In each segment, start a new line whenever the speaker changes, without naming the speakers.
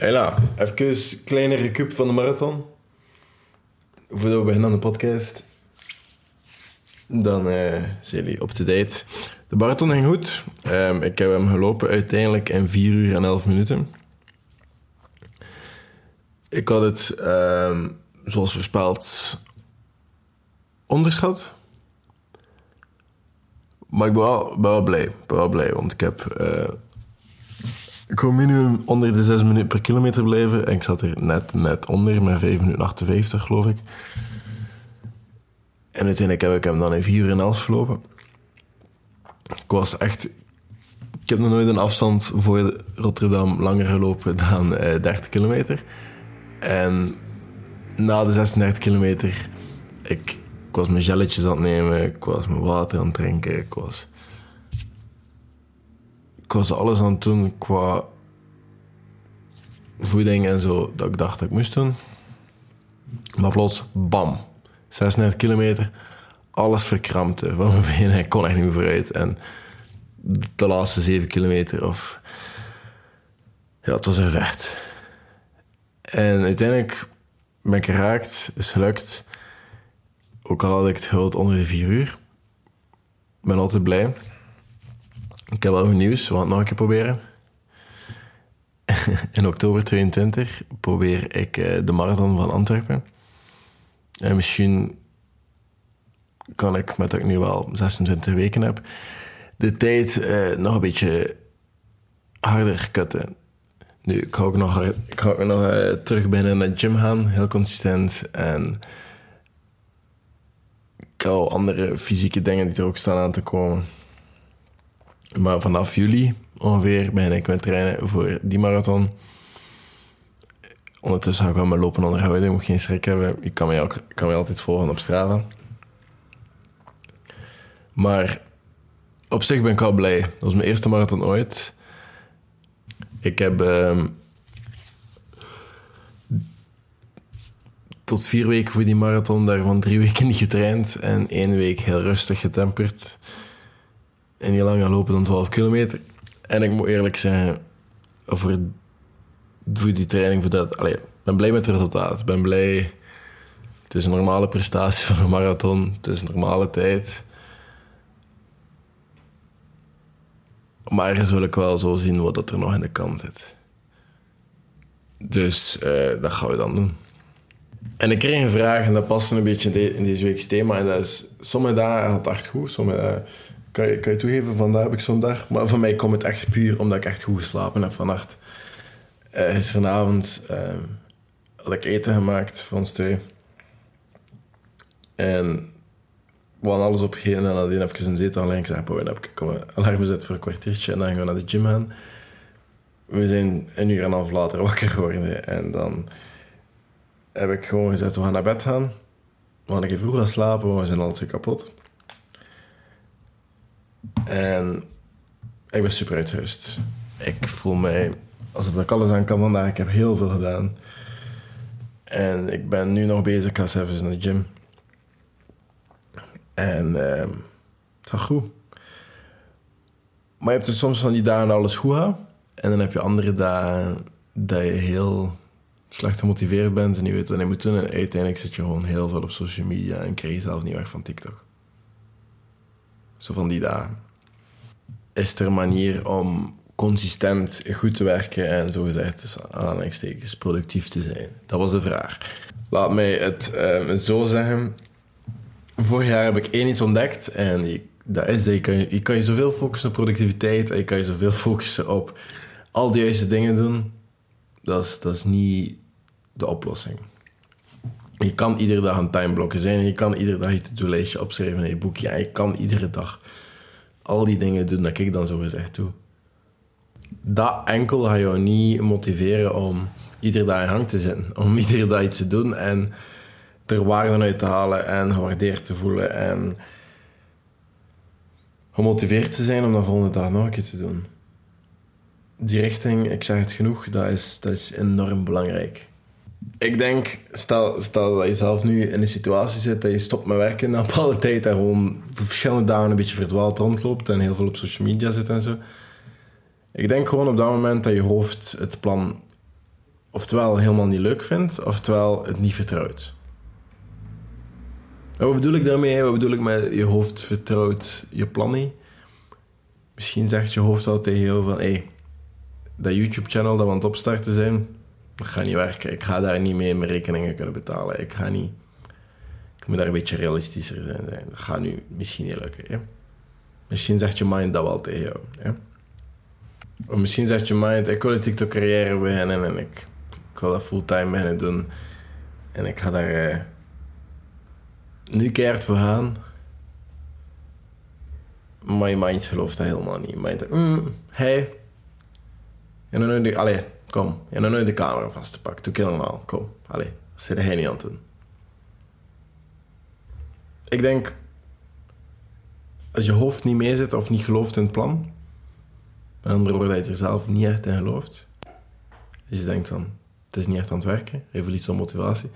Hela, even een kleine recup van de marathon. Voordat we beginnen aan de podcast. Dan eh, zijn jullie up-to-date. De marathon ging goed. Ehm, ik heb hem gelopen uiteindelijk in 4 uur en 11 minuten. Ik had het, ehm, zoals voorspeld, onderschat. Maar ik ben wel, ben wel blij. Ben wel blij, want ik heb... eh, ik wou minimum onder de 6 minuten per kilometer blijven. En ik zat er net, net onder, met 5 minuten 58 geloof ik. En uiteindelijk heb ik hem dan in 4 uur en 11 gelopen. Ik was echt... Ik heb nog nooit een afstand voor Rotterdam langer gelopen dan eh 30 kilometer. En na de 36 kilometer... Ik, ik was mijn gelletjes aan het nemen. Ik was mijn water aan het drinken. Ik was... Ik was alles aan het doen qua voeding en zo dat ik dacht dat ik moest doen. Maar plots, bam. 36 kilometer. Alles verkrampte van mijn benen. Ik kon echt niet meer vooruit. En de laatste 7 kilometer of... Ja, het was een vecht. En uiteindelijk ben ik geraakt. Is gelukt. Ook al had ik het gehuld onder de 4 uur. Ik ben altijd blij. Ik heb wel goed nieuws. Het nog een keer proberen. In oktober 22 probeer ik eh, de marathon van Antwerpen. En misschien kan ik, met dat ik nu wel 26 weken heb, de tijd eh, nog een beetje harder kutten. Nu, ik ga ook nog, hard- ik ga nog eh, terug binnen naar de gym gaan, heel consistent. En ik al andere fysieke dingen die er ook staan aan te komen. Maar vanaf juli ongeveer begin ik met trainen voor die marathon. Ondertussen ga ik wel mijn lopen onderhouden. Ik moet geen schrik hebben. Je kan mij, ook, kan mij altijd volgen op Strava. Maar op zich ben ik wel blij. Dat was mijn eerste marathon ooit. Ik heb ehm, tot vier weken voor die marathon, daarvan drie weken niet getraind en één week heel rustig getemperd. En niet langer lopen dan 12 kilometer. En ik moet eerlijk zeggen, voor, voor die training, voor dat, allee, ben blij met het resultaat. Ben blij. Het is een normale prestatie van een marathon. Het is een normale tijd. Maar ergens wil ik wel zo zien wat dat er nog in de kant zit. Dus eh, dat gaan we dan doen. En ik kreeg een vraag en dat past een beetje in, de- in deze week's thema. En dat is, sommige dagen gaat het echt goed. Sommige kan, je, kan toegeven, vandaag heb ik zo'n dag. Maar voor mij komt het echt puur omdat ik echt goed geslapen heb vannacht. Eh gisteravond eh, had ik eten gemaakt voor ons twee. En we hadden alles opgegeten en nadien even een zetel alleen. Ik zei, "Boy, dan heb ik een alarm gezet voor een kwartiertje en dan gaan we naar de gym gaan. We zijn een uur en een half later wakker geworden en dan heb ik gewoon gezegd, we gaan naar bed gaan. We gaan keer vroeg gaan slapen, want we zijn al twee kapot. En ik ben super uitgerust. Ik voel mij alsof ik alles aan kan vandaag. Ik heb heel veel gedaan. En ik ben nu nog bezig. Ik even naar de gym. En ehm het gaat goed. Maar je hebt dus soms van die dagen dat alles goed gaat. En dan heb je andere dagen dat je heel slecht gemotiveerd bent en je weet wat je moet doen. En uiteindelijk zit je gewoon heel veel op social media en krijg je zelf niet weg van TikTok. Zo van die dagen. Is er een manier om consistent goed te werken en zogezegd tussen aanhalingstekens productief te zijn? Dat was de vraag. Laat mij het eh, zo zeggen. Vorig jaar heb ik één iets ontdekt en dat is dat je kan, je kan je zoveel focussen op productiviteit en je kan je zoveel focussen op al de juiste dingen doen. Dat is, dat is niet de oplossing. Je kan iedere dag een timeblokken zijn. Je kan iedere dag je to-do-lijstje opschrijven in je boekje. En je kan iedere dag al die dingen doen dat ik dan zo gezegd doe. Dat enkel gaat jou niet motiveren om iedere dag in hang te zitten. Om iedere dag iets te doen en er waarde uit te halen en gewaardeerd te voelen. En gemotiveerd te zijn om de volgende dag nog een keer te doen. Die richting, ik zeg het genoeg, dat is, dat is enorm belangrijk. Ik denk, stel, stel dat je zelf nu in een situatie zit dat je stopt met werken na bepaalde tijd en gewoon verschillende dagen een beetje verdwaald rondloopt en heel veel op social media zit en zo. Ik denk gewoon op dat moment dat je hoofd het plan oftewel helemaal niet leuk vindt, oftewel het niet vertrouwt. En wat bedoel ik daarmee? Wat bedoel ik met je hoofd vertrouwt je plan niet? Misschien zegt je hoofd al tegen jou van... Hey, dat YouTube-channel dat we aan het opstarten zijn... Dat gaat niet werken. Ik ga daar niet mee mijn rekeningen kunnen betalen. Ik ga niet... Ik moet daar een beetje realistischer zijn. Dat gaat nu misschien niet lukken. Misschien zegt je mind dat wel tegen jou. Hè? Of misschien zegt je mind... Ik wil een TikTok-carrière beginnen en ik, ik wil dat fulltime beginnen doen. En ik ga daar... Eh, nu keert voor gaan. Maar je mind gelooft dat helemaal niet. Mind mm, hey. En dan nu de, allee, kom. En dan nu de camera vast te pakken. Doe ik helemaal. Kom, allee. Dat zit hij niet aan doen. Ik denk, als je hoofd niet meezit of niet gelooft in het plan, met andere woorden, dat je er zelf niet echt in gelooft. Als je denkt van, het is niet echt aan het werken, even iets van motivatie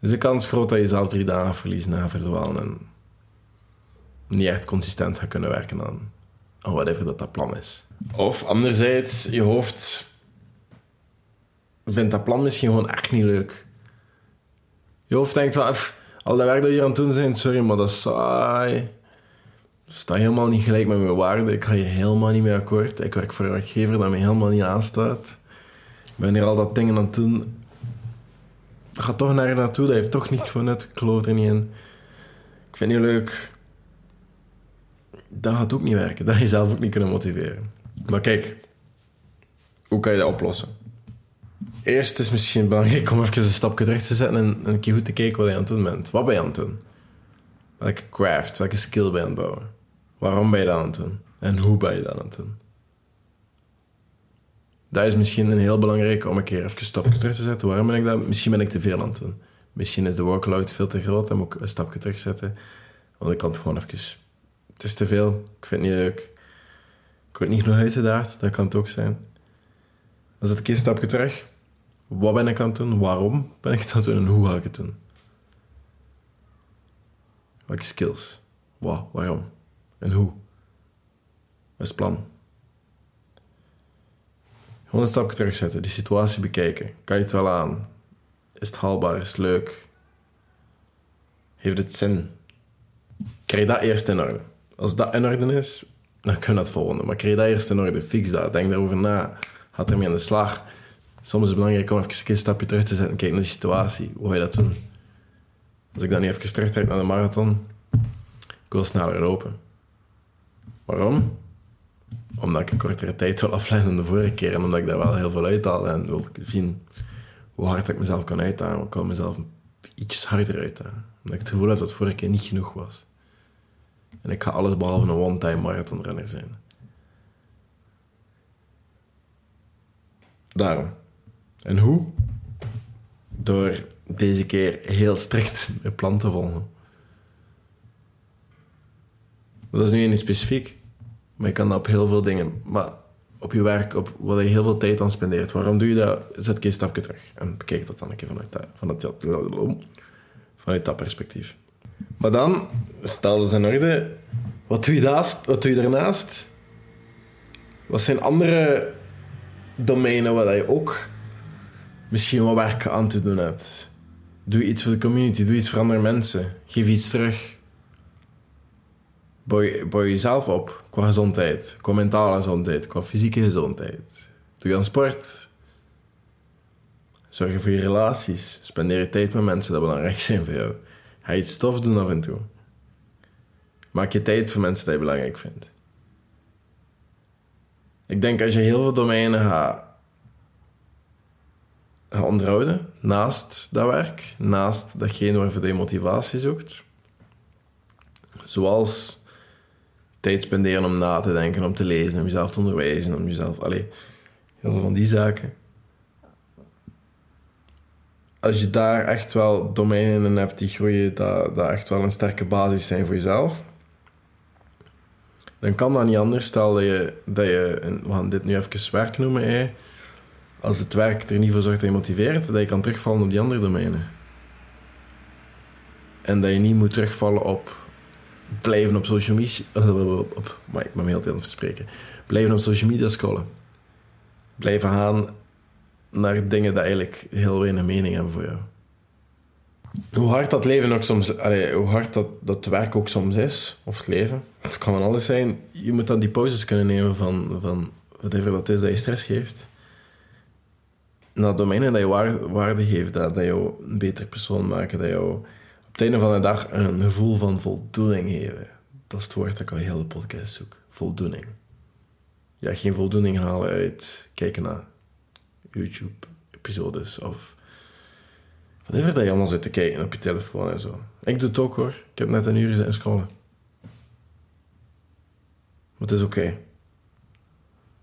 dus de kans groot dat je zelf drie dagen verliest na verdwalen en niet echt consistent gaat kunnen werken aan, aan whatever dat plan is. Of anderzijds, je hoofd vindt dat plan misschien gewoon echt niet leuk. Je hoofd denkt van, al dat werk dat je aan het doen bent, sorry, maar dat is saai. Dat staat helemaal niet gelijk met mijn waarden. Ik ga hier helemaal niet mee akkoord. Ik werk voor een werkgever dat me helemaal niet aanstaat. Ik ben hier al dat dingen aan het doen gaat toch naar naartoe, dat heeft toch niks van net. Ik er niet in. Ik vind het niet leuk. Dat gaat ook niet werken. Dat je zelf ook niet kunnen motiveren. Maar kijk, hoe kan je dat oplossen? Eerst is misschien belangrijk om even een stapje terug te zetten en een keer goed te kijken wat je aan het doen bent. Wat ben je aan het doen? Welke craft, welke skill ben je aan het bouwen? Waarom ben je dat aan het doen? En hoe ben je dat aan het doen? dat is misschien een heel belangrijk om een keer even een stapje terug te zetten. Waarom ben ik dat? Misschien ben ik te veel aan het doen. Misschien is de workload veel te groot en moet ik een stapje terugzetten. Want ik kan het gewoon even... Het is te veel. Ik vind het niet leuk. Ik word niet genoeg uitgedaagd. Dat kan het ook zijn. Dan zet ik een stapje terug. Wat ben ik aan het doen? Waarom ben ik aan het doen? En hoe ga ik het doen? Welke skills? Waarom? En hoe? Wat is het plan? Gewoon een stapje terugzetten, die situatie bekijken. Kan je het wel aan? Is het haalbaar? Is het leuk? Heeft het zin? Krijg dat eerst in orde. Als dat in orde is, dan kun je het volgende. Maar krijg dat eerst in orde. Fix dat. Denk daarover na. Ga ermee aan de slag. Soms is het belangrijk om even een stapje terug te zetten en kijken naar de situatie. Hoe ga je dat doen? Als ik dan nu even terugtrek naar de marathon, ik wil sneller lopen. Waarom? omdat ik een kortere tijd wil afleiden dan de vorige keer. En omdat ik daar wel heel veel uithaal. En wil zien hoe hard ik mezelf kan uitdagen. Ik kan mezelf iets harder uitdagen. Omdat ik het gevoel heb dat het vorige keer niet genoeg was. En ik ga alles behalve een one-time marathonrenner zijn. Daarom. En hoe? Door deze keer heel strikt mijn plan te volgen. Dat is nu niet specifiek. Maar je kan dat op heel veel dingen. Maar op je werk, op wat je heel veel tijd aan spendeert. Waarom doe je dat? Zet een stapje terug. En bekijk dat dan een keer vanuit dat, vanuit dat, vanuit dat perspectief. Maar dan, stel dus in orde. Wat doe je, daarnaast, wat doe je daarnaast? Wat zijn andere domeinen waar je ook misschien wat werk aan te doen hebt? Doe iets voor de community, doe iets voor andere mensen. Geef iets terug bouw, je jezelf op qua gezondheid, qua mentale gezondheid, qua fysieke gezondheid. Doe aan sport. Zorg voor je relaties. Spendeer je tijd met mensen die belangrijk zijn voor jou. Ga je stof doen af en toe. Maak je tijd voor mensen die je belangrijk vindt. Ik denk als je heel veel domeinen gaat onderhouden, naast dat werk, naast datgene waarvoor je motivatie zoekt, zoals tijd spenderen om na te denken, om te lezen, om jezelf te onderwijzen, om jezelf... Allee, heel veel van die zaken. Als je daar echt wel domeinen in hebt die groeien, dat, dat echt wel een sterke basis zijn voor jezelf, dan kan dat niet anders. Stel dat je, dat je we gaan dit nu even werk noemen, hè. Als het werk er niet voor zorgt dat je motiveert, dat je kan terugvallen op die andere domeinen. En dat je niet moet terugvallen op blijven op social media... Op, maar ik me heel aan het. Blijven op social media scrollen. Blijven gaan naar dingen die eigenlijk heel weinig mening hebben voor jou. Hoe hard dat leven ook soms, hoe hard dat, dat werk ook soms is, of het leven, het kan van alles zijn. Je moet dan die pauzes kunnen nemen van, van whatever dat is dat je stress geeft. Naar domeinen dat je waarde, geeft, dat, dat jou een beter persoon maken, dat jou op het einde van de dag een gevoel van voldoening geven. Dat is het woord dat ik al heel de podcast zoek. Voldoening. Ja, geen voldoening halen uit kijken naar YouTube-episodes of whatever dat je allemaal zit te kijken op je telefoon en zo. Ik doe het ook hoor. Ik heb net een uur zitten scrollen. Maar het is oké.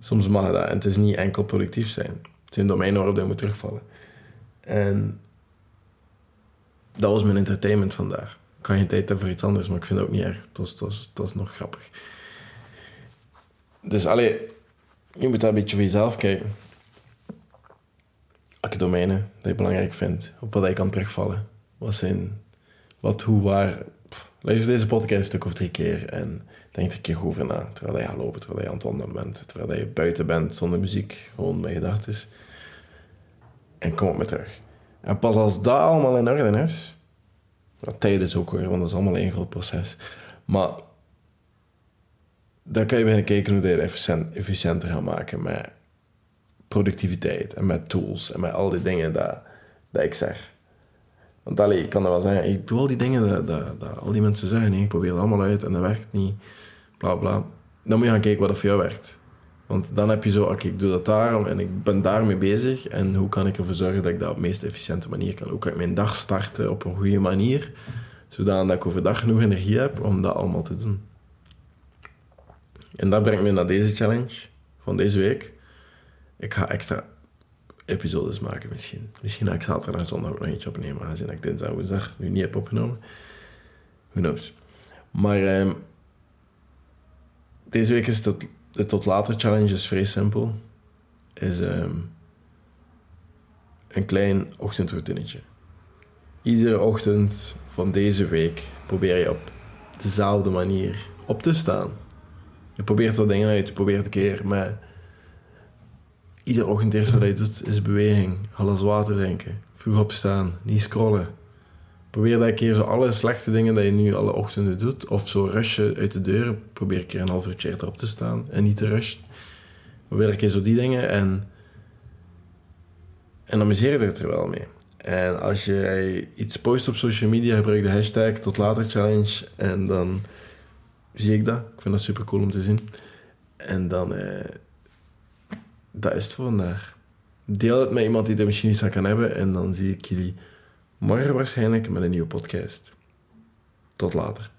Soms mag dat en het is niet enkel productief zijn. Het zijn domeinen waarop je moet terugvallen. En dat was mijn entertainment vandaag. Ik kan geen tijd hebben voor iets anders, maar ik vind het ook niet erg. Het was, het was, nog grappig. Dus allee, je moet daar een beetje voor jezelf kijken. Welke domeinen dat je belangrijk vindt, op wat je kan terugvallen. Wat zijn, wat, hoe, waar. Luister deze podcast een stuk of drie keer en denk er een keer goed over na. Terwijl je gaat lopen, terwijl je aan het wandelen bent, terwijl je buiten bent zonder muziek, gewoon met gedachten. En kom op me terug. En pas als dat allemaal in orde is, wat tijd is ook weer, want dat is allemaal een groot proces. Maar dan kan je beginnen kijken hoe je het efficiënt, efficiënter gaat maken met productiviteit en met tools en met al die dingen dat, dat ik zeg. Want allee, ik kan er wel zeggen, ik doe al die dingen dat, dat, dat al die mensen zeggen, nee, ik probeer het allemaal uit en dat werkt niet, bla bla. Dan moet je gaan kijken wat er voor jou werkt. Want dan heb je zo, oké, ik doe dat daarom en ik ben daarmee bezig. En hoe kan ik ervoor zorgen dat ik dat op de meest efficiënte manier kan? Hoe kan ik mijn dag starten op een goede manier, zodat ik overdag genoeg energie heb om dat allemaal te doen? En dat brengt me naar deze challenge van deze week. Ik ga extra episodes maken misschien. Misschien ga ik zaterdag en zondag ook nog eentje opnemen, aangezien ik dinsdag en woensdag nu niet heb opgenomen. Who knows. Maar ehm, deze week is de tot later challenge is vrij simpel. Is ehm, een klein ochtendroutinetje. Iedere ochtend van deze week probeer je op dezelfde manier op te staan. Je probeert wat dingen uit, je probeert een keer met... Iedere ochtend eerst wat je doet is beweging, alles water drinken, vroeg opstaan, niet scrollen. Probeer dat keer zo alle slechte dingen dat je nu alle ochtenden doet, of zo rushen uit de deur, probeer een keer een half uurtje erop te staan en niet te rushen. Probeer een keer zo die dingen en, en amuseer je er wel mee. En als je iets post op social media, gebruik de hashtag tot later challenge en dan zie ik dat. Ik vind dat super cool om te zien. En dan, eh, dat is het voor vandaag. Deel het met iemand die er misschien iets aan kan hebben en dan zie ik jullie morgen waarschijnlijk met een nieuwe podcast. Tot later.